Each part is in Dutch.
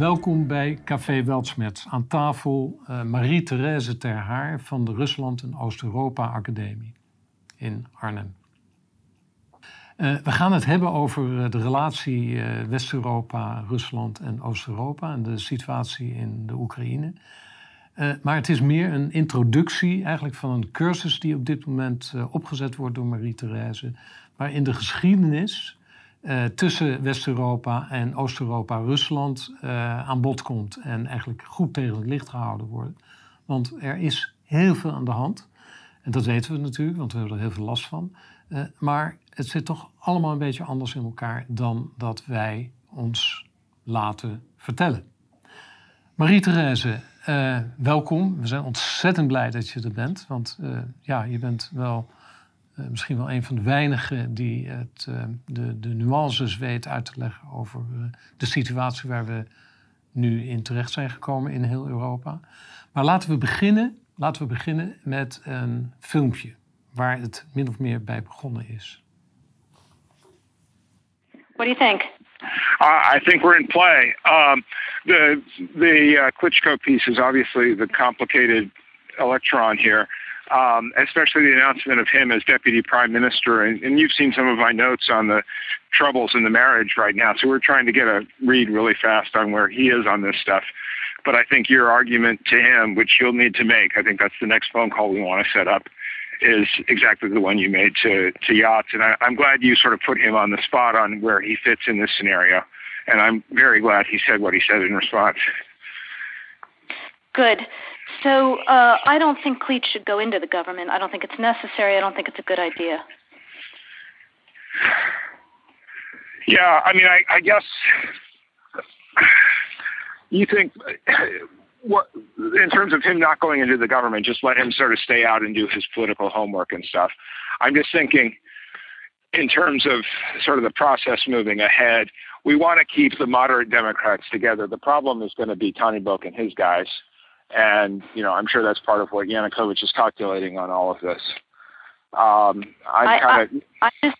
Welkom bij Café Weltsmets. Aan tafel uh, Marie-Thérèse Ter Haar van de Rusland en Oost-Europa Academie in Arnhem. Uh, we gaan het hebben over uh, de relatie West-Europa, Rusland en Oost-Europa en de situatie in de Oekraïne. maar het is meer een introductie eigenlijk van een cursus die op dit moment opgezet wordt door Marie-Thérèse, waarin de geschiedenis uh, tussen West-Europa en Oost-Europa, Rusland, uh, aan bod komt. En eigenlijk goed tegen het licht gehouden wordt. Want er is heel veel aan de hand. En dat weten we natuurlijk, want we hebben er heel veel last van. Uh, maar het zit toch allemaal een beetje anders in elkaar dan dat wij ons laten vertellen. Marie-Thérèse, welkom. We zijn ontzettend blij dat je er bent. Want ja, je bent wel eh, misschien wel een van de weinigen die het, uh, de, de nuances weet uit te leggen over uh, de situatie waar we nu in terecht zijn gekomen in heel Europa. Maar laten we beginnen, laten we beginnen met een filmpje waar het min of meer bij begonnen is. What do you think? Uh, I think we're in play. Um, the the uh, Klitschko piece is obviously the complicated electron here. Um, especially the announcement of him as deputy prime minister. And, and, you've seen some of my notes on the troubles in the marriage right now. So we're trying to get a read really fast on where he is on this stuff. But I think your argument to him, which you'll need to make, I think that's the next phone call we want to set up, is exactly the one you made to, to Yachts. And I, I'm glad you sort of put him on the spot on where he fits in this scenario. And I'm very glad he said what he said in response. Good. So uh, I don't think Cleach should go into the government. I don't think it's necessary. I don't think it's a good idea. Yeah, I mean, I, I guess you think what in terms of him not going into the government, just let him sort of stay out and do his political homework and stuff. I'm just thinking in terms of sort of the process moving ahead, we want to keep the moderate Democrats together. The problem is going to be Tony Book and his guys and, you know, I'm sure that's part of what Yanukovych is calculating on all of this. Um, I'm kind of. I, I, just,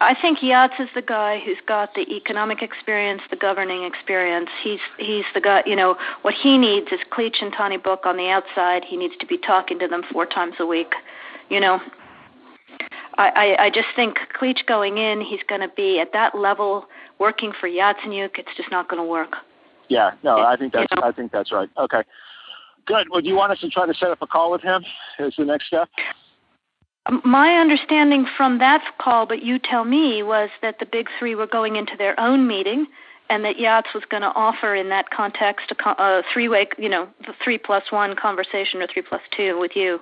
I think Yats is the guy who's got the economic experience, the governing experience. He's he's the guy. You know what he needs is Cleach and Tony Book on the outside. He needs to be talking to them four times a week. You know, I I, I just think Cleach going in, he's going to be at that level working for Yatsenyuk. It's just not going to work. Yeah, no, I think that's you know? I think that's right. Okay. Good. Well, do you want us to try to set up a call with him as the next step? My understanding from that call, but you tell me, was that the big three were going into their own meeting, and that Yachts was going to offer in that context a, a three-way, you know, the three plus one conversation or three plus two with you.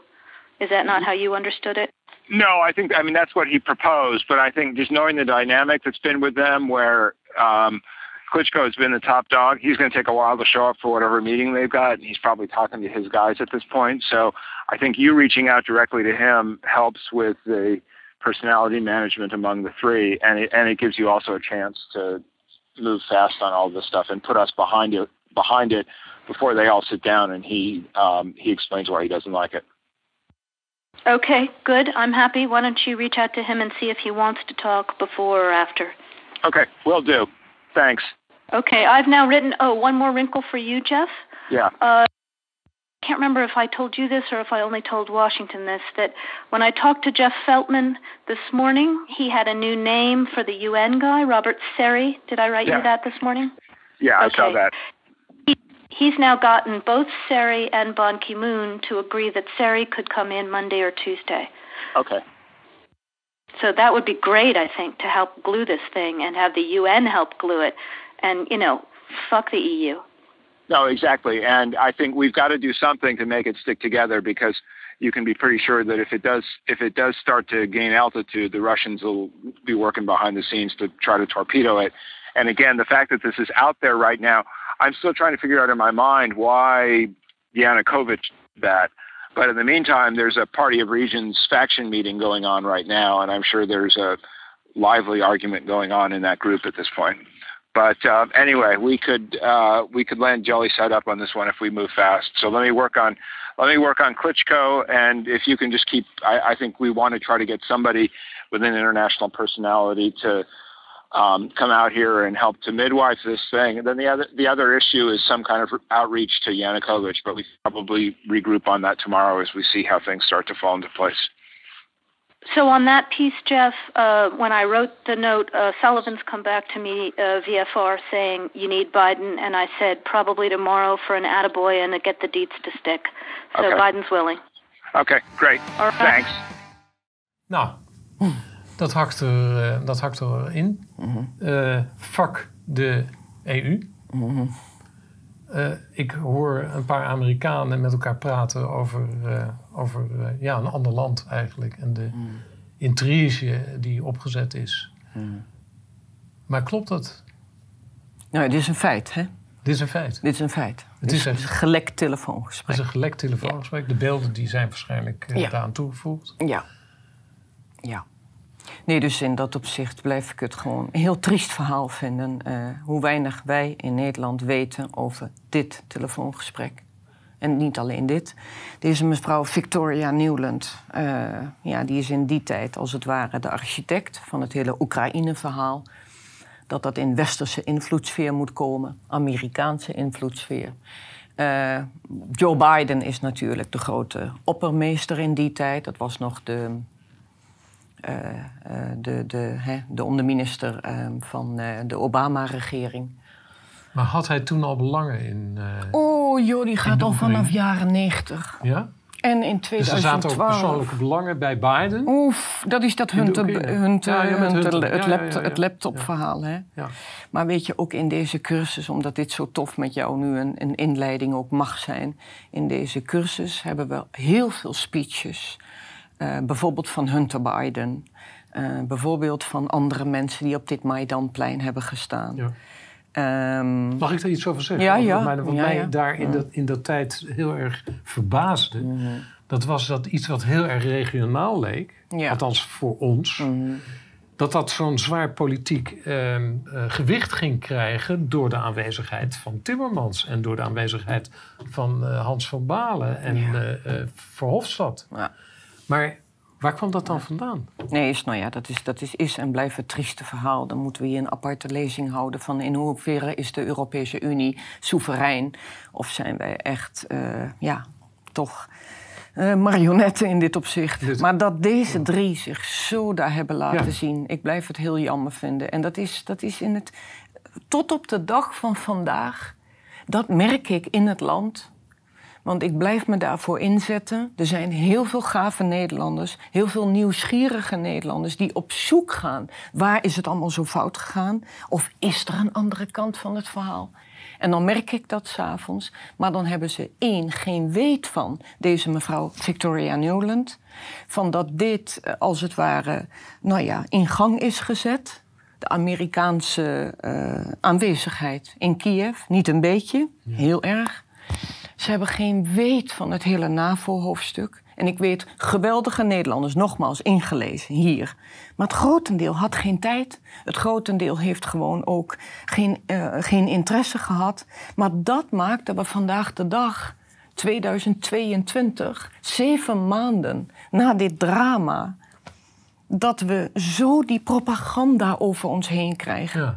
Is that not how you understood it? No, I think I mean that's what he proposed, but I think just knowing the dynamic that's been with them, where um, Klitschko has been the top dog. He's going to take a while to show up for whatever meeting they've got. He's probably talking to his guys at this point. So I think you reaching out directly to him helps with the personality management among the three, and it, and it gives you also a chance to move fast on all this stuff and put us behind it behind it before they all sit down and he um, he explains why he doesn't like it. Okay, good. I'm happy. Why don't you reach out to him and see if he wants to talk before or after? Okay, will do. Thanks. Okay, I've now written. Oh, one more wrinkle for you, Jeff. Yeah. Uh, I can't remember if I told you this or if I only told Washington this. That when I talked to Jeff Feltman this morning, he had a new name for the UN guy, Robert Seri. Did I write yeah. you that this morning? Yeah, okay. I saw that. He, he's now gotten both Seri and Ban Ki moon to agree that Seri could come in Monday or Tuesday. Okay. So that would be great, I think, to help glue this thing and have the UN help glue it. And, you know, fuck the EU. No, exactly. And I think we've got to do something to make it stick together because you can be pretty sure that if it does if it does start to gain altitude, the Russians will be working behind the scenes to try to torpedo it. And again, the fact that this is out there right now, I'm still trying to figure out in my mind why Yanukovych that. But in the meantime, there's a Party of Regions faction meeting going on right now, and I'm sure there's a lively argument going on in that group at this point. But uh, anyway, we could uh, we could land jelly side up on this one if we move fast. So let me work on let me work on Klitschko, and if you can just keep, I, I think we want to try to get somebody with an international personality to um, come out here and help to midwife this thing. And then the other the other issue is some kind of outreach to Yanukovych, but we probably regroup on that tomorrow as we see how things start to fall into place. So on that piece, Jeff, uh, when I wrote the note, uh, Sullivan's come back to me uh, VFR saying you need Biden, and I said probably tomorrow for an attaboy and to get the deets to stick. So Okay. Biden's willing. Okay, great. All right. Thanks. Nou, dat hakt, er, dat hakt erin. Eh fuck de EU. Eh, ik hoor een paar Amerikanen met elkaar praten over, eh, over eh, ja, een ander land eigenlijk. En de intrige die opgezet is. Maar klopt dat? Nou, dit is een feit, hè? Dit is een feit. Dit is een feit. Het is een gelekt Het telefoongesprek. is een gelekt telefoongesprek. De beelden die zijn waarschijnlijk Ja. daaraan toegevoegd. Ja. Ja. Nee, dus in dat opzicht blijf ik het gewoon een heel triest verhaal vinden. eh, hoe weinig wij in Nederland weten over dit telefoongesprek. En niet alleen dit. Deze mevrouw Victoria Newland, eh, ja, die is in die tijd als het ware de architect van het hele Oekraïne-verhaal. Dat dat in westerse invloedssfeer moet komen, Amerikaanse invloedssfeer. Eh, Joe Biden is natuurlijk de grote oppermeester in die tijd. Dat was nog de, de, de, hè, de onderminister eh, van eh, de Obama-regering. Maar had hij toen al belangen in... eh, Oh joh, die gaat al vanaf jaren 90. ja? En in Dus er zaten ook 2012... persoonlijke belangen bij Biden. Oef, dat is dat ja, het laptopverhaal. Hè? Ja. Maar weet je, ook in deze cursus, omdat dit zo tof met jou nu een, een inleiding ook mag zijn. In deze cursus hebben we heel veel speeches. Eh, bijvoorbeeld van Hunter Biden. Eh, bijvoorbeeld van andere mensen die op dit Maidanplein hebben gestaan. Ja. Ehm, Mag ik daar iets over zeggen? Ja, ja. Wat mij, wat Ja, mij daar in, dat, in dat tijd heel erg verbaasde... dat was dat iets wat heel erg regionaal leek... Althans voor ons... dat dat zo'n zwaar politiek ehm, eh, gewicht ging krijgen... door de aanwezigheid van Timmermans... en door de aanwezigheid van Hans van Balen en Verhofstadt. Ja. Maar waar kwam dat dan vandaan? Nee, is, nou ja, dat, is, dat is, is en blijft het trieste verhaal. Dan moeten we hier een aparte lezing houden van in hoeverre is de Europese Unie soeverein? Of zijn wij echt, eh, ja, toch eh, marionetten in dit opzicht? Maar dat deze drie zich zo daar hebben laten Ja. zien, ik blijf het heel jammer vinden. En dat is, dat is in het, tot op de dag van vandaag, dat merk ik in het land. Want ik blijf me daarvoor inzetten. Er zijn heel veel gave Nederlanders, heel veel nieuwsgierige Nederlanders die op zoek gaan. Waar is het allemaal zo fout gegaan? Of is er een andere kant van het verhaal? En dan merk ik dat s'avonds. Maar dan hebben ze één, geen weet van, deze mevrouw Victoria Newland. Van dat dit eh, als het ware, nou ja, in gang is gezet. De Amerikaanse eh, aanwezigheid in Kiev. Niet een beetje, heel erg. Ze hebben geen weet van het hele NAVO-hoofdstuk. En ik weet geweldige Nederlanders, nogmaals ingelezen hier. Maar het grotendeel had geen tijd. Het grotendeel heeft gewoon ook geen, eh, geen interesse gehad. Maar dat maakt dat we vandaag de dag, 2022, zeven maanden na dit drama, dat we zo die propaganda over ons heen krijgen. Ja,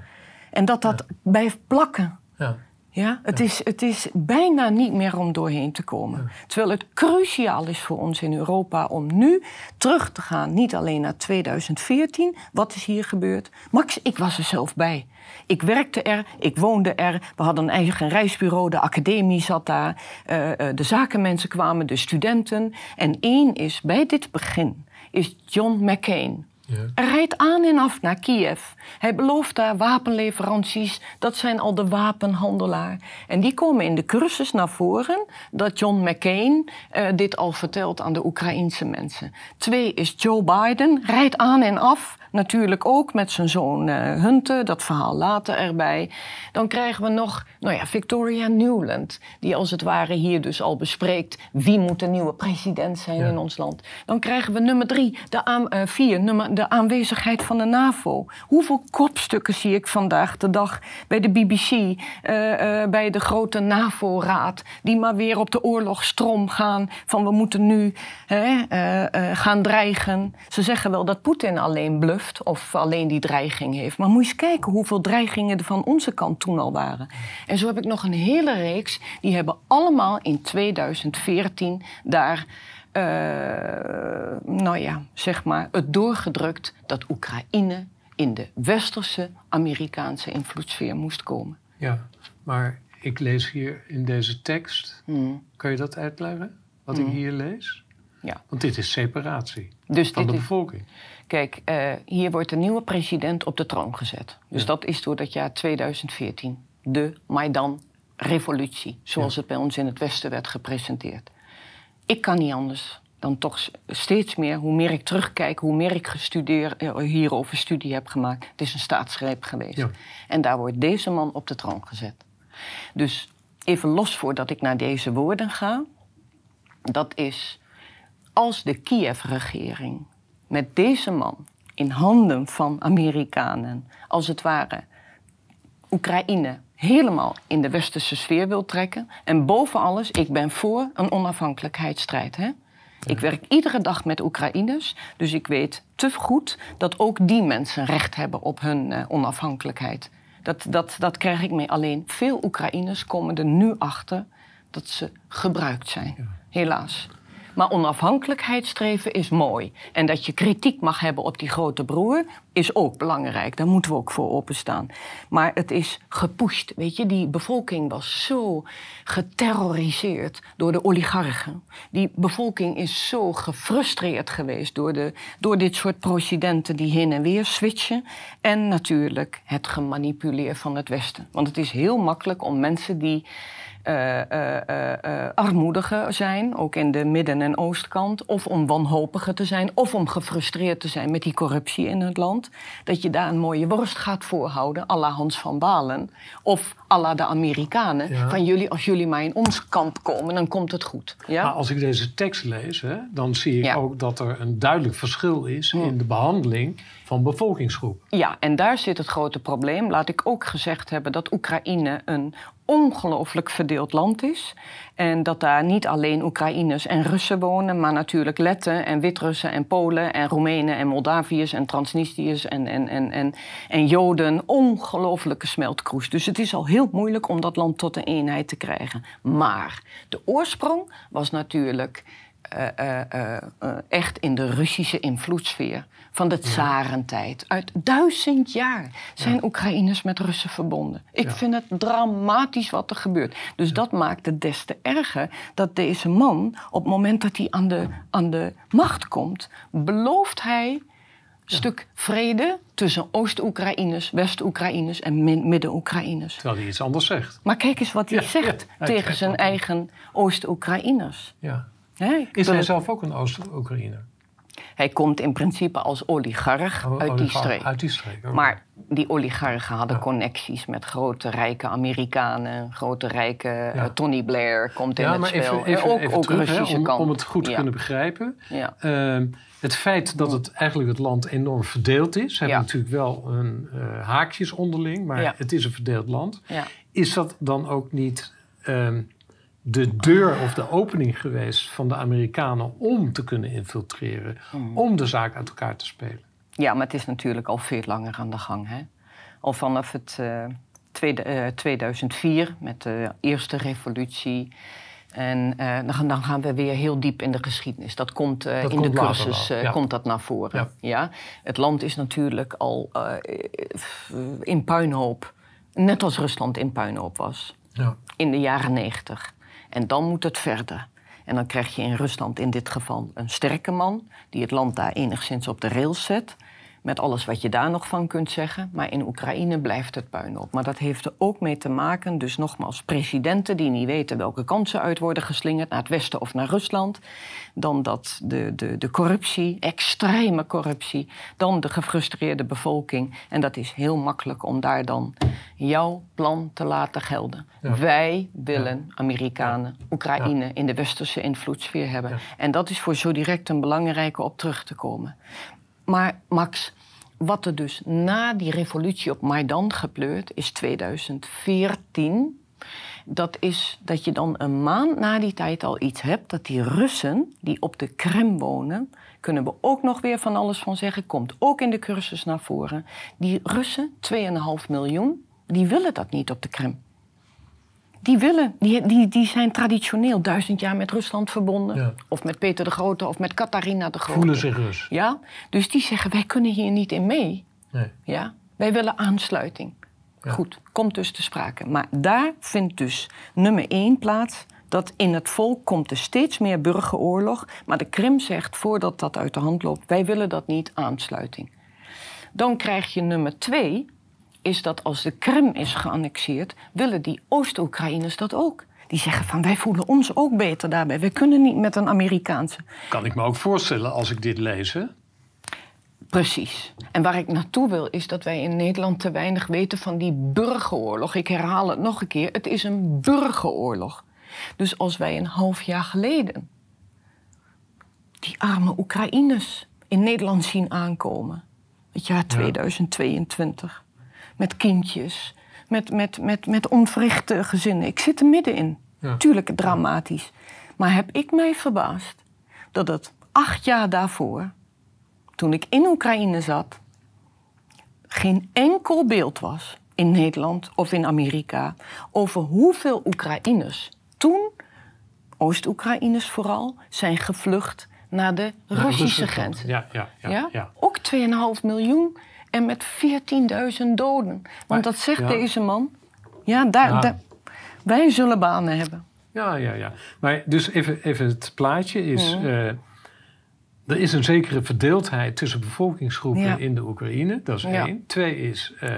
En dat dat blijft plakken. ja. Ja, het, Is, het is bijna niet meer om doorheen te komen. Terwijl het cruciaal is voor ons in Europa om nu terug te gaan. Niet alleen naar 2014, wat is hier gebeurd. Max, ik was er zelf bij. Ik werkte er, ik woonde er. We hadden een eigen reisbureau, de academie zat daar. eh, eh, de zakenmensen kwamen, de studenten. En één is, bij dit begin, is John McCain. Ja. Rijdt aan en af naar Kiev. Hij belooft daar wapenleveranties. Dat zijn al de wapenhandelaar. En die komen in de cursus naar voren dat John McCain eh, dit al vertelt aan de Oekraïense mensen. Twee is Joe Biden, rijdt aan en af. Natuurlijk ook met zijn zoon eh, Hunter, dat verhaal later erbij. Dan krijgen we nog nou ja, Victoria Newland, die als het ware hier dus al bespreekt wie moet de nieuwe president zijn Ja. in ons land. Dan krijgen we nummer drie, de, eh, vier, nummer, de aanwezigheid van de NAVO. Hoeveel kopstukken zie ik vandaag de dag bij de BBC, uh, uh, bij de grote NAVO-raad, die maar weer op de oorlogsstroom gaan van we moeten nu uh, gaan dreigen. Ze zeggen wel dat Poetin alleen bluft of alleen die dreiging heeft, maar moet je eens kijken hoeveel dreigingen er van onze kant toen al waren. En zo heb ik nog een hele reeks, die hebben allemaal in 2014 daar nou ja, zeg maar, het doorgedrukt dat Oekraïne in de westerse Amerikaanse invloedssfeer moest komen. Ja, maar ik lees hier in deze tekst. Hmm. Kan je dat uitleggen? Wat ik hmm. hier lees? Ja. Want dit is separatie dus van de bevolking. kijk, uh, hier wordt een nieuwe president op de troon gezet. Dus dat is door dat jaar 2014. De Maidan-revolutie, zoals het bij ons in het Westen werd gepresenteerd ik kan niet anders dan toch steeds meer, hoe meer ik terugkijk, hoe meer ik gestudeerd, eh, hierover studie heb gemaakt. Het is een staatsgreep geweest. Ja. En daar wordt deze man op de troon gezet. Dus even los voordat ik naar deze woorden ga. Dat is als de Kiev-regering met deze man in handen van Amerikanen, als het ware, Oekraïne helemaal in de westerse sfeer wil trekken. En boven alles, ik ben voor een onafhankelijkheidsstrijd. Hè? Ik werk iedere dag met Oekraïners, dus ik weet te goed dat ook die mensen recht hebben op hun uh, onafhankelijkheid. Dat, dat, dat krijg ik mee. Alleen veel Oekraïners komen er nu achter dat ze gebruikt zijn. Helaas. Maar onafhankelijkheidsstreven is mooi. En dat je kritiek mag hebben op die grote broer is ook belangrijk. Daar moeten we ook voor openstaan. Maar het is gepusht. Weet je, die bevolking was zo geterroriseerd door de oligarchen. Die bevolking is zo gefrustreerd geweest door, de, door dit soort presidenten die heen en weer switchen. En natuurlijk het gemanipuleer van het Westen. Want het is heel makkelijk om mensen die uh, armoediger zijn, ook in de midden- en oostkant, of om wanhopiger te zijn, of om gefrustreerd te zijn met die corruptie in het land, dat je daar een mooie worst gaat voorhouden, à la Hans van Balen, of à la de Amerikanen, van jullie, als jullie maar in ons kamp komen, dan komt het goed. Ja? Maar als ik deze tekst lees, hè, dan zie ik ook dat er een duidelijk verschil is in de behandeling van bevolkingsgroepen. Ja, en daar zit het grote probleem. Laat ik ook gezegd hebben dat Oekraïne een ongelooflijk verdeeld land is. En dat daar niet alleen Oekraïners en Russen wonen, maar natuurlijk Letten en Wit-Russen en Polen en Roemenen en Moldaviërs en Transnistriërs en, en, en, en, en Joden. Ongelooflijke smeltkroes. Dus het is al heel moeilijk om dat land tot een eenheid te krijgen. Maar de oorsprong was natuurlijk uh, uh, uh, echt in de Russische invloedssfeer van de tsarentijd. Uit duizend jaar zijn Oekraïners met Russen verbonden. Ik vind het dramatisch wat er gebeurt. Dus dat maakt het des te erger dat deze man, op het moment dat hij aan de, aan de macht komt, belooft hij een stuk vrede tussen Oost-Oekraïners, West-Oekraïners en Midden-Oekraïners. Terwijl hij iets anders zegt. Maar kijk eens wat hij zegt tegen zijn eigen Oost-Oekraïners. Ja. Is hij zelf ook een Oost-Oekraïner? Hij komt in principe als oligarch oh, uit, die streek. uit die streek. Maar die oligarchen hadden connecties met grote rijke Amerikanen, grote rijke uh, Tony Blair komt in het spel. Even, even, ook, even ook terug, Russische om, kant. Om het goed te kunnen begrijpen. Uh, het feit dat het eigenlijk het land enorm verdeeld is, hebben natuurlijk wel een uh, haakjes onderling, maar het is een verdeeld land. Is dat dan ook niet ehm, de deur of de opening geweest van de Amerikanen om te kunnen infiltreren, hmm. om de zaak uit elkaar te spelen. Ja, maar het is natuurlijk al veel langer aan de gang. Hè? Al vanaf het uh, tweede, uh, 2004 met de eerste revolutie. En uh, dan, dan, gaan we weer heel diep in de geschiedenis. Dat komt uh, in de cursus uh, komt dat naar voren. Ja. ja. Het land is natuurlijk al in puinhoop. Net als Rusland in puinhoop was. Ja. In de jaren negentig. En dan moet het verder. En dan krijg je in Rusland in dit geval een sterke man die het land daar enigszins op de rails zet. Met alles wat je daar nog van kunt zeggen. Maar in Oekraïne blijft het puin op. Maar dat heeft er ook mee te maken, dus nogmaals, presidenten die niet weten welke kansen uit worden geslingerd, naar het westen of naar Rusland. Dan dat de, de, de corruptie, extreme corruptie. Dan de gefrustreerde bevolking. En dat is heel makkelijk om daar dan jouw plan te laten gelden. Wij willen Amerikanen, Oekraïne in de westerse invloedssfeer hebben. En dat is voor zo direct een belangrijke op terug te komen. Maar Max, wat er dus na die revolutie op Maidan gepleurt is 2014. Dat is dat je dan een maand na die tijd al iets hebt dat die Russen die op de Krim wonen, kunnen we ook nog weer van alles van zeggen, komt ook in de cursus naar voren. Die Russen, 2,5 miljoen, die willen dat niet op de Krim. Die, willen, die, die, die zijn traditioneel duizend jaar met Rusland verbonden. Ja. Of met Peter de Grote of met Catharina de Grote. Voelen zich Rus. Ja, dus die zeggen wij kunnen hier niet in mee. Nee. Ja, wij willen aansluiting. Ja. Goed, komt dus te sprake. Maar daar vindt dus nummer één plaats. Dat in het volk komt er steeds meer burgeroorlog. Maar de Krim zegt, voordat dat uit de hand loopt... wij willen dat niet, aansluiting. Dan krijg je nummer twee... is dat als de Krim is geannexeerd... willen die Oost-Oekraïners dat ook. Die zeggen van, wij voelen ons ook beter daarbij. We kunnen niet met een Amerikaanse. Kan ik me ook voorstellen als ik dit lees. Hè? Precies. En waar ik naartoe wil is dat wij in Nederland te weinig weten van die burgeroorlog. Ik herhaal het nog een keer: het is een burgeroorlog. Dus als wij een half jaar geleden die arme Oekraïners in Nederland zien aankomen, het jaar 2022, met kindjes, met, met, met, met onverrichte gezinnen. Ik zit er middenin. Ja. Tuurlijk dramatisch. Maar heb ik mij verbaasd dat het acht jaar daarvoor toen ik in Oekraïne zat, geen enkel beeld was in Nederland of in Amerika over hoeveel Oekraïners toen, Oost-Oekraïners vooral, zijn gevlucht naar de Russische grens. Ja, ja, ja. Ja? ja. Ook 2,5 miljoen en met 14.000 doden. Want dat zegt ja. deze man. Ja, daar, Ja. daar- wij zullen banen hebben. Ja, ja, ja. Maar dus even, even het plaatje is... Mhm. eh, er is een zekere verdeeldheid tussen bevolkingsgroepen Ja. in de Oekraïne. Dat is Ja. één. Twee is eh,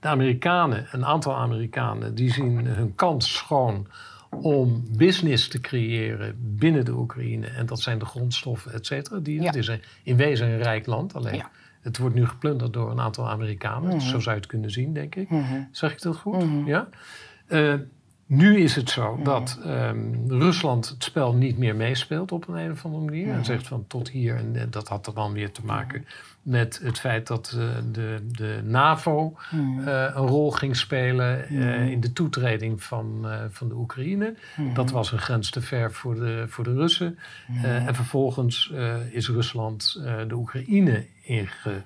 de Amerikanen, een aantal Amerikanen... die zien hun kans schoon om business te creëren binnen de Oekraïne. En dat zijn de grondstoffen, et cetera. Die, Ja. Het is een, in wezen een rijk land. Alleen Ja. Het wordt nu geplunderd door een aantal Amerikanen. Mhm. Zo zou je het kunnen zien, denk ik. Mhm. Zeg ik dat goed? Mhm. Ja. Eh, nu is het zo dat ehm, Rusland het spel niet meer meespeelt op een, een of andere manier. En zegt van tot hier. En eh, dat had er dan weer te maken met het feit dat eh, de, de NAVO Mhm. eh, een rol ging spelen in de toetreding van, van de Oekraïne. Dat was een grens te ver voor de, voor de Russen. En vervolgens is Rusland de Oekraïne inge,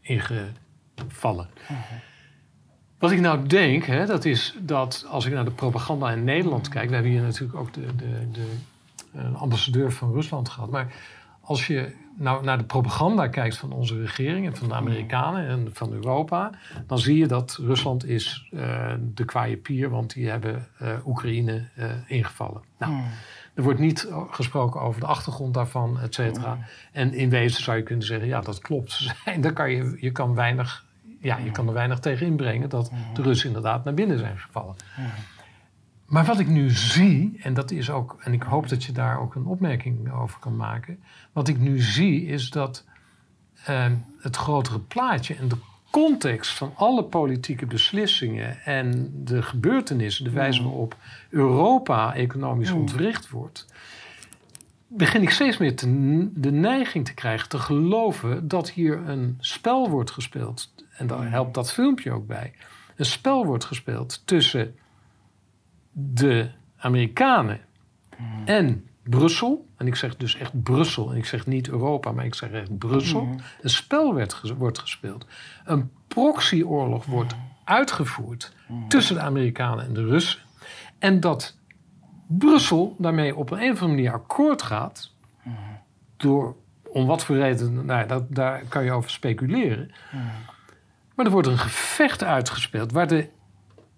ingevallen. Wat ik nou denk, hè, dat is dat als ik naar de propaganda in Nederland kijk... we hebben hier natuurlijk ook de, de, de ambassadeur van Rusland gehad... maar als je nou naar de propaganda kijkt van onze regering... en van de Amerikanen en van Europa... dan zie je dat Rusland is eh, de kwaaie pier... want die hebben eh, Oekraïne eh, ingevallen. Nou, er wordt niet gesproken over de achtergrond daarvan, et cetera. En in wezen zou je kunnen zeggen, ja, dat klopt. Dan kan je, je kan weinig, ja, je kan er weinig tegen inbrengen dat de Russen inderdaad naar binnen zijn gevallen. Maar wat ik nu zie, en dat is ook, en ik hoop dat je daar ook een opmerking over kan maken. Wat ik nu zie is dat eh, het grotere plaatje en de context van alle politieke beslissingen en de gebeurtenissen, de wijze waarop Europa economisch ontwricht wordt, begin ik steeds meer te, de neiging te krijgen te geloven dat hier een spel wordt gespeeld. En daar helpt dat filmpje ook bij. Een spel wordt gespeeld tussen de Amerikanen en Brussel. En ik zeg dus echt Brussel. En ik zeg niet Europa, maar ik zeg echt Brussel. Een spel werd, wordt gespeeld. Een proxyoorlog wordt uitgevoerd tussen de Amerikanen en de Russen. En dat Brussel daarmee op een, een of andere manier akkoord gaat. Door, om wat voor reden, nou, dat, daar kan je over speculeren. Maar er wordt een gevecht uitgespeeld waar de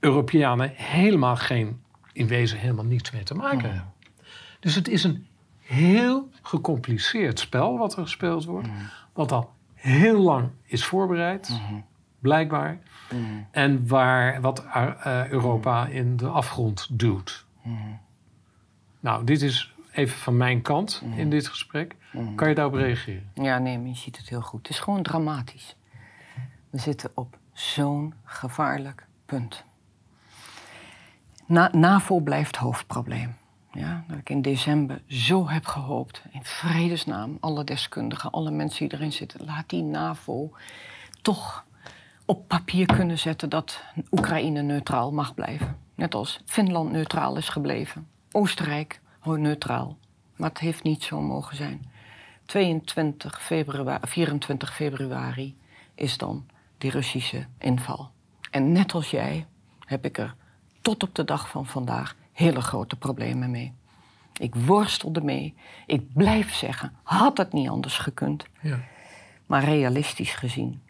Europeanen helemaal geen, in wezen helemaal niets mee te maken hebben. Dus het is een heel gecompliceerd spel wat er gespeeld wordt. Wat al heel lang is voorbereid, blijkbaar. En waar, wat eh, Europa in de afgrond duwt. Nou, dit is even van mijn kant in dit gesprek. Kan je daarop reageren? Ja, nee, maar je ziet het heel goed. Het is gewoon dramatisch. We zitten op zo'n gevaarlijk punt. Na, NAVO blijft hoofdprobleem. Ja, dat ik in december zo heb gehoopt. In vredesnaam, alle deskundigen, alle mensen die erin zitten. Laat die NAVO toch op papier kunnen zetten dat Oekraïne neutraal mag blijven. Net als Finland neutraal is gebleven. Oostenrijk neutraal. Maar het heeft niet zo mogen zijn. 22 februari, 24 februari is dan die Russische inval. En net als jij heb ik er tot op de dag van vandaag hele grote problemen mee. Ik worstelde mee. Ik blijf zeggen, had het niet anders gekund. Ja. Maar realistisch gezien,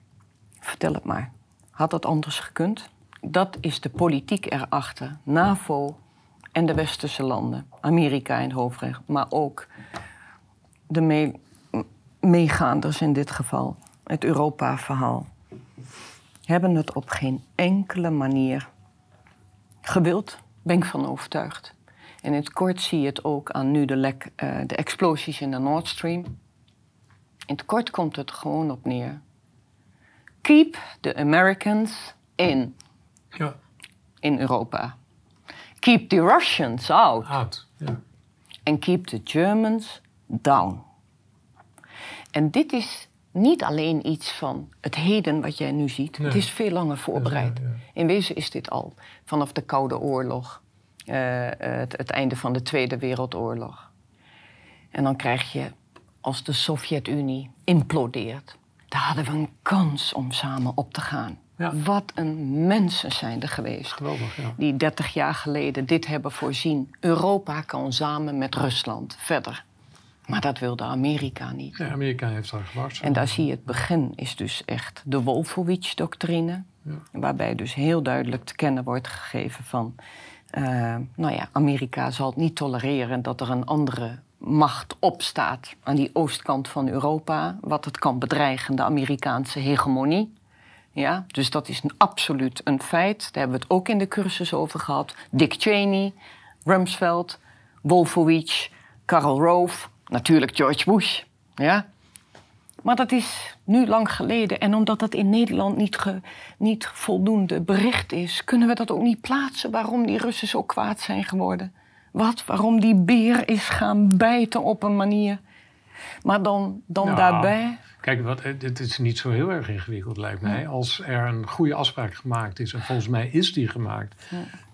vertel het maar. Had het anders gekund? Dat is de politiek erachter. NAVO en de westerse landen. Amerika in hoofdrecht, maar ook de meegaanders in dit geval. Het Europa-verhaal. Hebben het op geen enkele manier gewild, ben ik van overtuigd. En in het kort zie je het ook aan nu de, lek, uh, de explosies in de Nord Stream. In het kort komt het gewoon op neer. Keep the Americans in. Ja. In Europa. Keep the Russians out. Out, ja. And keep the Germans down. En dit is niet alleen iets van het heden wat jij nu ziet. Het is veel langer voorbereid. In wezen is dit al vanaf de Koude Oorlog, uh, het, het, einde van de Tweede Wereldoorlog. En dan krijg je, als de Sovjet-Unie implodeert, daar hadden we een kans om samen op te gaan. Wat een mensen zijn er geweest. Geweldig. Die 30 jaar geleden dit hebben voorzien. Europa kan samen met Rusland verder. Maar dat wilde Amerika niet. Ja, Amerika heeft daar gewacht. En daar zie je het begin is dus echt de Wolfowitz-doctrine. Ja. Waarbij dus heel duidelijk te kennen wordt gegeven van... Uh, nou ja, Amerika zal het niet tolereren dat er een andere macht opstaat aan die oostkant van Europa, wat het kan bedreigen, de Amerikaanse hegemonie. Ja, dus dat is een, absoluut een feit. Daar hebben we het ook in de cursus over gehad. Dick Cheney, Rumsfeld, Wolfowitz, Karl Rove, natuurlijk George Bush. Ja? Maar dat is nu lang geleden. En omdat dat in Nederland niet, niet voldoende bericht is, kunnen we dat ook niet plaatsen waarom die Russen zo kwaad zijn geworden. Wat? Waarom die beer is gaan bijten op een manier. Maar dan, dan daarbij. Kijk, wat, het is niet zo heel erg ingewikkeld, lijkt mij. Als er een goede afspraak gemaakt is, en volgens mij is die gemaakt,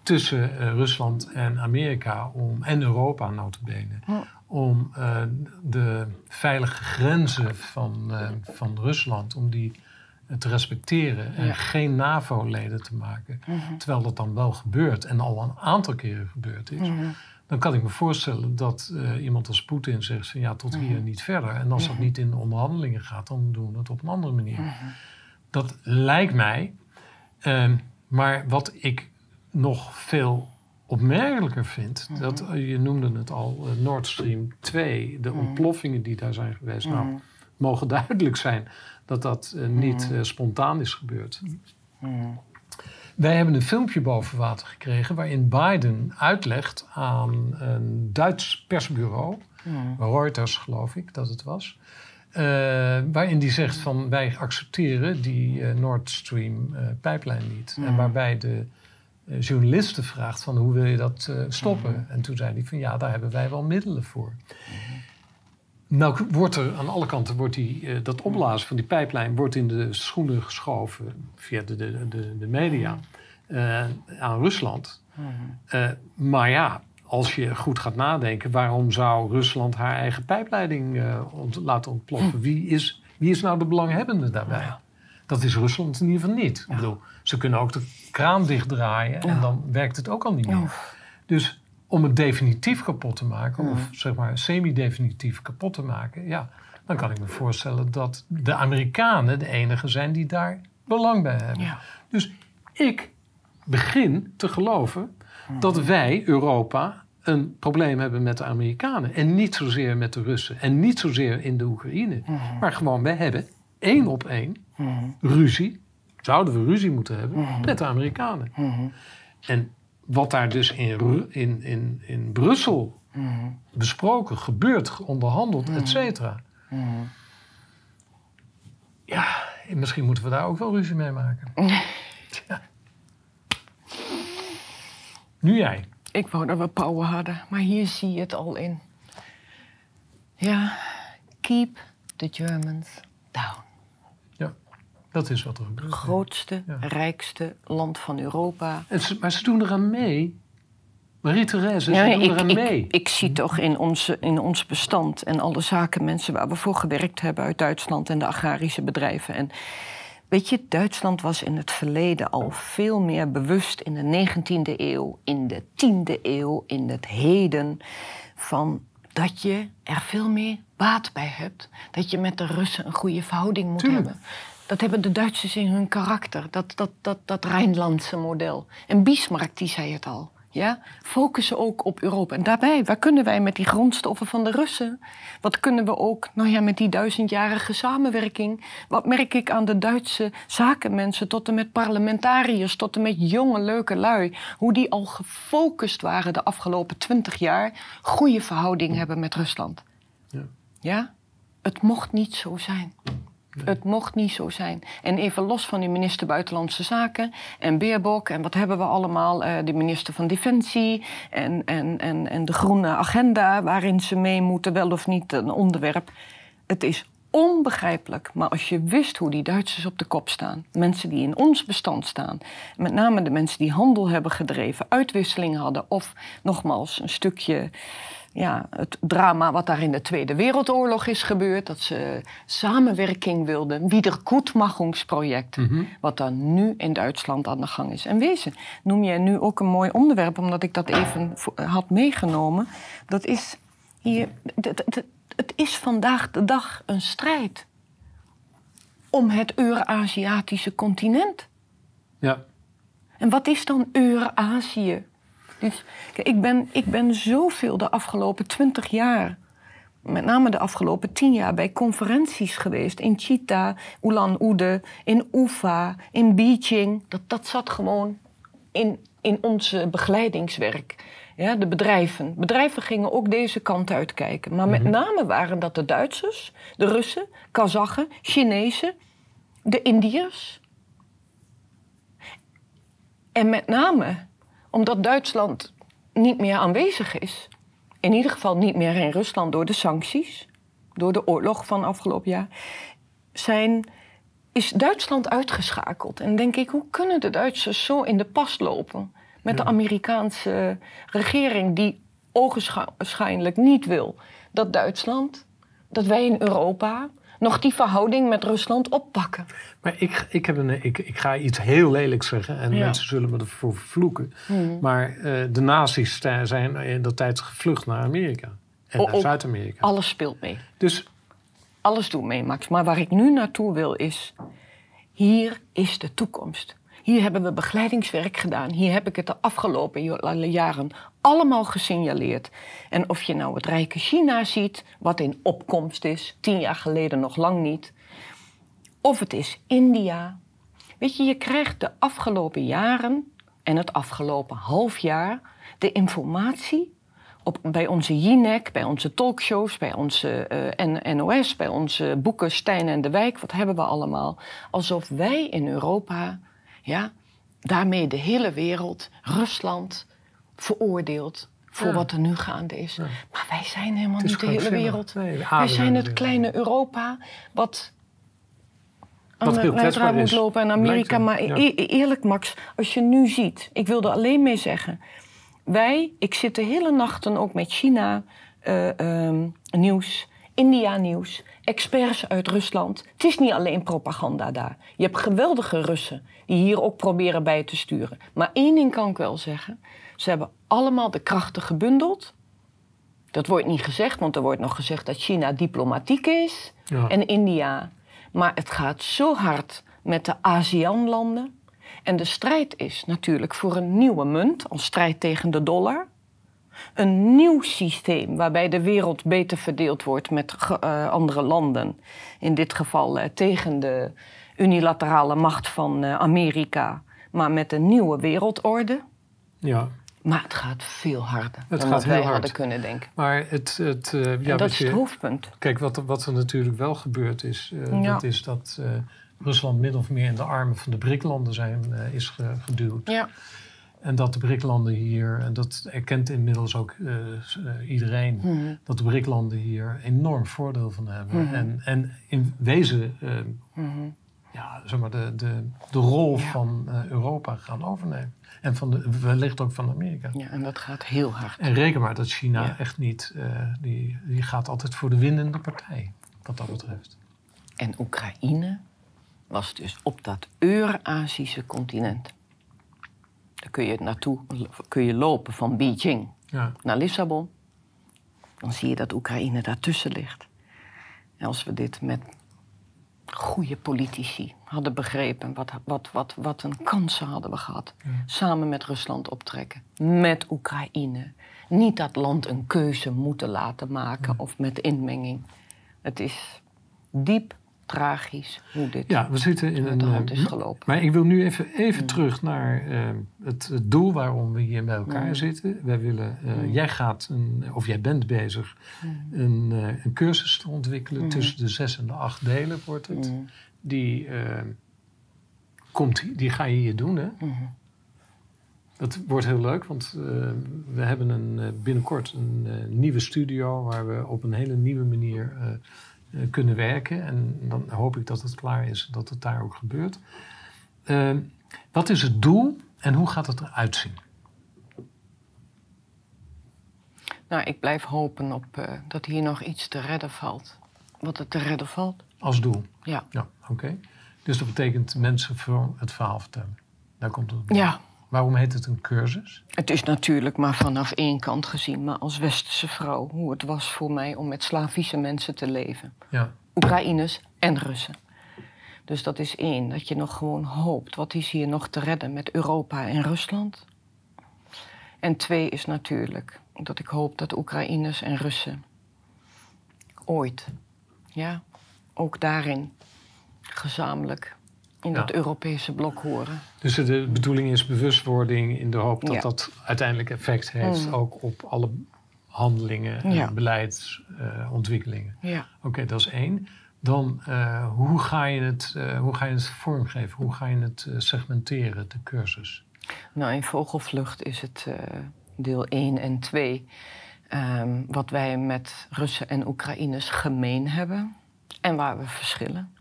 tussen uh, Rusland en Amerika om, en Europa notabene, ja. Om uh, de veilige grenzen van, uh, van Rusland, om die te respecteren en geen NAVO-leden te maken. Mhm. Terwijl dat dan wel gebeurt en al een aantal keren gebeurd is. Mhm. Dan kan ik me voorstellen dat uh, iemand als Poetin zegt van ja, tot hier mhm. niet verder. En als dat niet in de onderhandelingen gaat, dan doen we het op een andere manier. Dat lijkt mij. Uh, maar wat ik nog veel opmerkelijker vind, dat uh, je noemde het al, uh, Nord Stream 2, de ontploffingen die daar zijn geweest. Nou, mogen duidelijk zijn dat dat uh, niet uh, spontaan is gebeurd. Wij hebben een filmpje boven water gekregen waarin Biden uitlegt aan een Duits persbureau. Reuters geloof ik dat het was, uh, waarin die zegt van wij accepteren die Nord Stream pijplijn niet. Mm. En waarbij de journalisten vraagt van hoe wil je dat stoppen? En toen zei hij van ja, daar hebben wij wel middelen voor. Nou wordt er aan alle kanten wordt die, uh, dat opblazen van die pijplijn wordt in de schoenen geschoven via de, de, de, de media uh, aan Rusland. Maar ja, als je goed gaat nadenken, waarom zou Rusland haar eigen pijpleiding ont laten ontploffen? Wie is, wie is nou de belanghebbende daarbij? Dat is Rusland in ieder geval niet. Ik bedoel, ze kunnen ook de kraan dichtdraaien en dan werkt het ook al niet meer. Dus om het definitief kapot te maken, of zeg maar semi-definitief kapot te maken, ja, dan kan ik me voorstellen dat de Amerikanen de enigen zijn die daar belang bij hebben. Dus ik begin te geloven dat wij, Europa, een probleem hebben met de Amerikanen. En niet zozeer met de Russen. En niet zozeer in de Oekraïne. Maar gewoon, wij hebben één op één ruzie. Zouden we ruzie moeten hebben met de Amerikanen. En wat daar dus in, in, in, in Brussel besproken, gebeurt, onderhandeld, et cetera. Ja, misschien moeten we daar ook wel ruzie mee maken. Nu jij. Ik wou dat we power hadden, maar hier zie je het al in. Ja, keep the Germans down. Dat is wat er gebeurt. Het grootste, Ja. rijkste land van Europa. En ze- maar ze doen eraan mee. Marie-Thérèse, Ja, ze doen ik, eraan ik, mee. ik zie toch in, onze, in ons bestand en alle zakenmensen waar we voor gewerkt hebben uit Duitsland en de agrarische bedrijven. En weet je, Duitsland was in het verleden al veel meer bewust in de 19e eeuw, in de 10e eeuw, in het heden, van dat je er veel meer baat bij hebt. Dat je met de Russen een goede verhouding moet Tuurlijk. hebben. Dat hebben de Duitsers in hun karakter, dat, dat, dat, dat Rijnlandse model. En Bismarck die zei het al. Ja? Focussen ook op Europa. En daarbij, waar kunnen wij met die grondstoffen van de Russen? Wat kunnen we ook, nou ja, met die duizendjarige samenwerking? Wat merk ik aan de Duitse zakenmensen, tot en met parlementariërs, tot en met jonge, leuke lui, hoe die al gefocust waren de afgelopen twintig jaar, goede verhouding hebben met Rusland. Ja. Ja? Het mocht niet zo zijn. Het mocht niet zo zijn. En even los van die minister Buitenlandse Zaken en Beerbok en wat hebben we allemaal, eh, de minister van Defensie en, en, en, en de groene agenda waarin ze mee moeten, wel of niet een onderwerp. Het is onbegrijpelijk, maar als je wist hoe die Duitsers op de kop staan, mensen die in ons bestand staan, met name de mensen die handel hebben gedreven, uitwisseling hadden of nogmaals een stukje ja, het drama wat daar in de Tweede Wereldoorlog is gebeurd. Dat ze samenwerking wilden. Wiedergutmachungsproject. Wat dan nu in Duitsland aan de gang is. En wezen, noem jij nu ook een mooi onderwerp, omdat ik dat even had meegenomen. Dat is hier. Het, is vandaag de dag een strijd om het Euraziatische continent. Ja. En wat is dan Eurazië? Dus, ik, ben, ik ben zoveel de afgelopen twintig jaar, met name de afgelopen tien jaar, bij conferenties geweest. In Chita, Ulan-Ude, in Ufa, in Beijing. Dat, dat zat gewoon in, in ons begeleidingswerk. Ja, de bedrijven. Bedrijven gingen ook deze kant uitkijken. Maar met name waren dat de Duitsers, de Russen, Kazachen, Chinezen, de Indiërs. En met name omdat Duitsland niet meer aanwezig is. In ieder geval niet meer in Rusland door de sancties, door de oorlog van afgelopen jaar. Zijn, is Duitsland uitgeschakeld. En denk ik, hoe kunnen de Duitsers zo in de pas lopen met de Amerikaanse regering die ogenschijnlijk niet wil dat Duitsland, dat wij in Europa nog die verhouding met Rusland oppakken. Maar ik, ik, heb een, ik, ik ga iets heel lelijks zeggen en Ja. mensen zullen me ervoor vervloeken. Mhm. Maar eh, de nazi's zijn in dat tijd gevlucht naar Amerika. En O- naar ook Zuid-Amerika. Alles speelt mee. Dus Alles doet mee, Max. Maar waar ik nu naartoe wil is... hier is de toekomst. Hier hebben we begeleidingswerk gedaan. Hier heb ik het de afgelopen jaren allemaal gesignaleerd. En of je nou het rijke China ziet, wat in opkomst is... tien jaar geleden nog lang niet... of het is India. Weet je, je krijgt de afgelopen jaren en het afgelopen half jaar... de informatie op, bij onze Jinek, bij onze talkshows, bij onze eh, N- NOS, bij onze boeken Stijn en de Wijk, wat hebben we allemaal? Alsof wij in Europa, ja, daarmee de hele wereld, Rusland, veroordeelt voor Ja. wat er nu gaande is. Maar wij zijn helemaal Het niet de hele wereld. Nee, wij zijn het kleine Europa, wat aan de heel leidraad moet lopen en Amerika. Maar ja. e- e- eerlijk, Max, als je nu ziet, ik wil er alleen mee zeggen. Wij, ik zit de hele nachten ook met China eh, ehm, nieuws, India nieuws, experts uit Rusland. Het is niet alleen propaganda daar. Je hebt geweldige Russen die hier ook proberen bij te sturen. Maar één ding kan ik wel zeggen. Ze hebben allemaal de krachten gebundeld. Dat wordt niet gezegd, want er wordt nog gezegd dat China diplomatiek is Ja. en India. Maar het gaat zo hard met de ASEAN-landen. En de strijd is natuurlijk voor een nieuwe munt, als strijd tegen de dollar. Een nieuw systeem waarbij de wereld beter verdeeld wordt met eh, andere landen. In dit geval eh, tegen de unilaterale macht van eh, Amerika, maar met een nieuwe wereldorde. ja. Maar het gaat veel harder dan gaat wat heel wij hard. hadden kunnen denken. Maar het, het, ja, dat is je- het hoofdpunt. Kijk, wat, er- wat er natuurlijk wel gebeurd is, Ja. dat is dat Rusland min of meer in de armen van de BRIC-landen zijn, is ge- geduwd. Ja. En dat de BRIC-landen hier, en dat erkent inmiddels ook eh, eh, iedereen, Mhm. dat de BRIC-landen hier enorm voordeel van hebben. Mhm. En, en in wezen, eh, Mhm. ja, zeg maar, de, de, de rol Ja. van eh, Europa gaan overnemen. En van de, wellicht ook van Amerika. Ja, en dat gaat heel hard. En reken maar dat China Ja. echt niet, die, die gaat altijd voor de winnende partij, wat dat betreft. En Oekraïne was dus op dat Eurasische continent. Daar kun je naartoe kun je lopen van Beijing Ja, naar Lissabon. Dan zie je dat Oekraïne daartussen ligt. En als we dit met goede politici hadden begrepen, wat, wat, wat, wat een kansen hadden we gehad. Ja. Samen met Rusland optrekken, met Oekraïne. Niet dat land een keuze moeten laten maken of met inmenging. Het is diep tragisch hoe dit ja we zitten in een... de hand eh, is gelopen. Maar ik wil nu even, even terug naar eh, het, het doel waarom we hier bij elkaar Mm. zitten. Wij willen, eh, Mm. Jij gaat, een, of jij bent bezig, een, een cursus te ontwikkelen. Mm. Tussen de zes en de acht delen wordt het. Mm. Die, komt, die ga je hier doen, hè? Dat wordt heel leuk, want we hebben een, binnenkort een nieuwe studio... waar we op een hele nieuwe manier kunnen werken. En dan hoop ik dat het klaar is, dat het daar ook gebeurt. Eh, wat is het doel en hoe gaat het eruit zien? Nou, ik blijf hopen op, eh, dat hier nog iets te redden valt. Wat er te redden valt. Als doel? Ja. Ja, oké. Dus dat betekent mensen voor het verhaal vertellen. Daar komt het op. Ja, Waarom heet het een cursus? het is natuurlijk maar vanaf één kant gezien. Maar als westerse vrouw, hoe het was voor mij om met Slavische mensen te leven. Ja, Oekraïners en Russen. Dus dat is één, dat je nog gewoon hoopt. Wat is hier nog te redden met Europa en Rusland? En twee is natuurlijk dat ik hoop dat Oekraïners en Russen ooit, ja, ook daarin gezamenlijk in dat Europese blok horen. Dus de bedoeling is bewustwording in de hoop dat dat uiteindelijk effect heeft Mm. ook op alle handelingen en Ja. beleidsontwikkelingen. Ja. Oké, dat is één. Dan, eh, hoe, ga je het, eh, hoe ga je het vormgeven? Hoe ga je het eh, segmenteren, de cursus? Nou, in Vogelvlucht is het eh, deel 1 en 2. ehm, wat wij met Russen en Oekraïners gemeen hebben en waar we verschillen.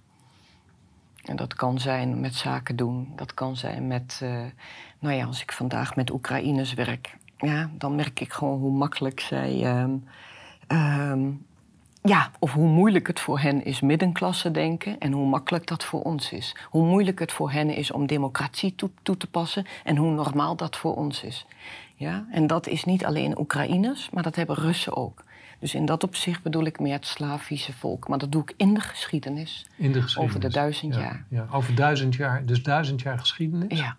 En dat kan zijn met zaken doen, dat kan zijn met, eh, nou ja, als ik vandaag met Oekraïners werk, ja, dan merk ik gewoon hoe makkelijk zij, ehm, ja, of hoe moeilijk het voor hen is middenklasse denken en hoe makkelijk dat voor ons is. Hoe moeilijk het voor hen is om democratie toe, toe te passen en hoe normaal dat voor ons is. Ja? En dat is niet alleen Oekraïners, maar dat hebben Russen ook. Dus in dat opzicht bedoel ik meer het Slavische volk. Maar dat doe ik in de geschiedenis. In de geschiedenis. Over de duizend Ja, jaar. Ja, over duizend jaar. Dus duizend jaar geschiedenis. Ja.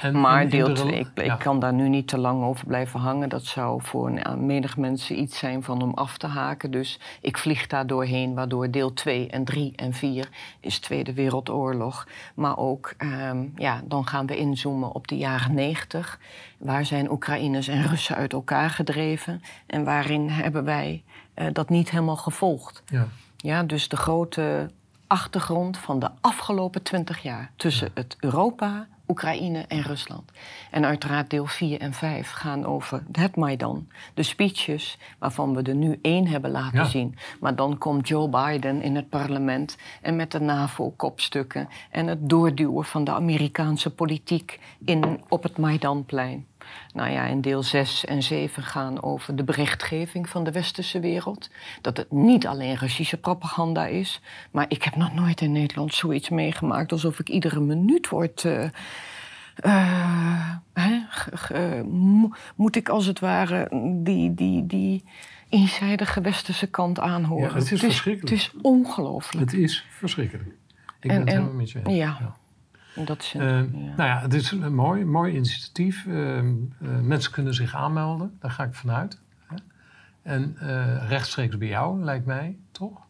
En, Maar en deel de 2, rela- ik, kan daar nu niet te lang over blijven hangen. Dat zou voor een, menig mensen iets zijn van om af te haken. Dus ik vlieg daar doorheen, waardoor deel 2 en 3 en 4 is Tweede Wereldoorlog. Maar ook, ehm, ja, dan gaan we inzoomen op de jaren 90. Waar zijn Oekraïners en Russen uit elkaar gedreven? En waarin hebben wij eh, dat niet helemaal gevolgd? Ja. Ja, dus de grote achtergrond van de afgelopen twintig jaar tussen het Europa, Oekraïne en Rusland. En uiteraard deel 4 en 5 gaan over het Maidan. De speeches waarvan we er nu één hebben laten Ja. zien. Maar dan komt Joe Biden in het parlement en met de NAVO-kopstukken en het doorduwen van de Amerikaanse politiek in, op het Maidanplein. Nou ja, en deel 6 en 7 gaan over de berichtgeving van de westerse wereld. Dat het niet alleen Russische propaganda is. Maar ik heb nog nooit in Nederland zoiets meegemaakt alsof ik iedere minuut word. eh, eh, hè, mo- moet ik als het ware die, die, die eenzijdige westerse kant aanhoren? Ja, het is verschrikkelijk. Het is ongelooflijk. Het is verschrikkelijk. Ik En- ben het helemaal met je eens. Ja. Dat Eh, ja. Nou ja, het is een mooi, mooi initiatief. Eh, eh, mensen kunnen zich aanmelden, daar ga ik vanuit. Hè. En eh, rechtstreeks bij jou, lijkt mij, toch?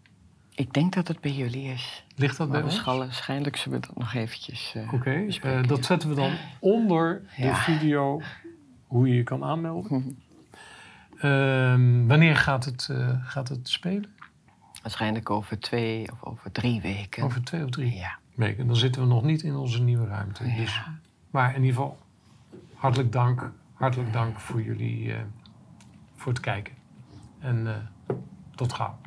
Ik denk dat het bij jullie is. Ligt dat bij Maar ons? waarschijnlijk zullen we dat nog eventjes... eh, Oké, dat zetten we dan onder de video hoe je je kan aanmelden. Mhm. Ehm, wanneer gaat het, gaat het spelen? Waarschijnlijk over twee of over drie weken. Over twee of drie Ja. Dan zitten we nog niet in onze nieuwe ruimte. Dus, maar in ieder geval, hartelijk dank. Hartelijk dank voor jullie, eh, voor het kijken. En uh, tot gauw.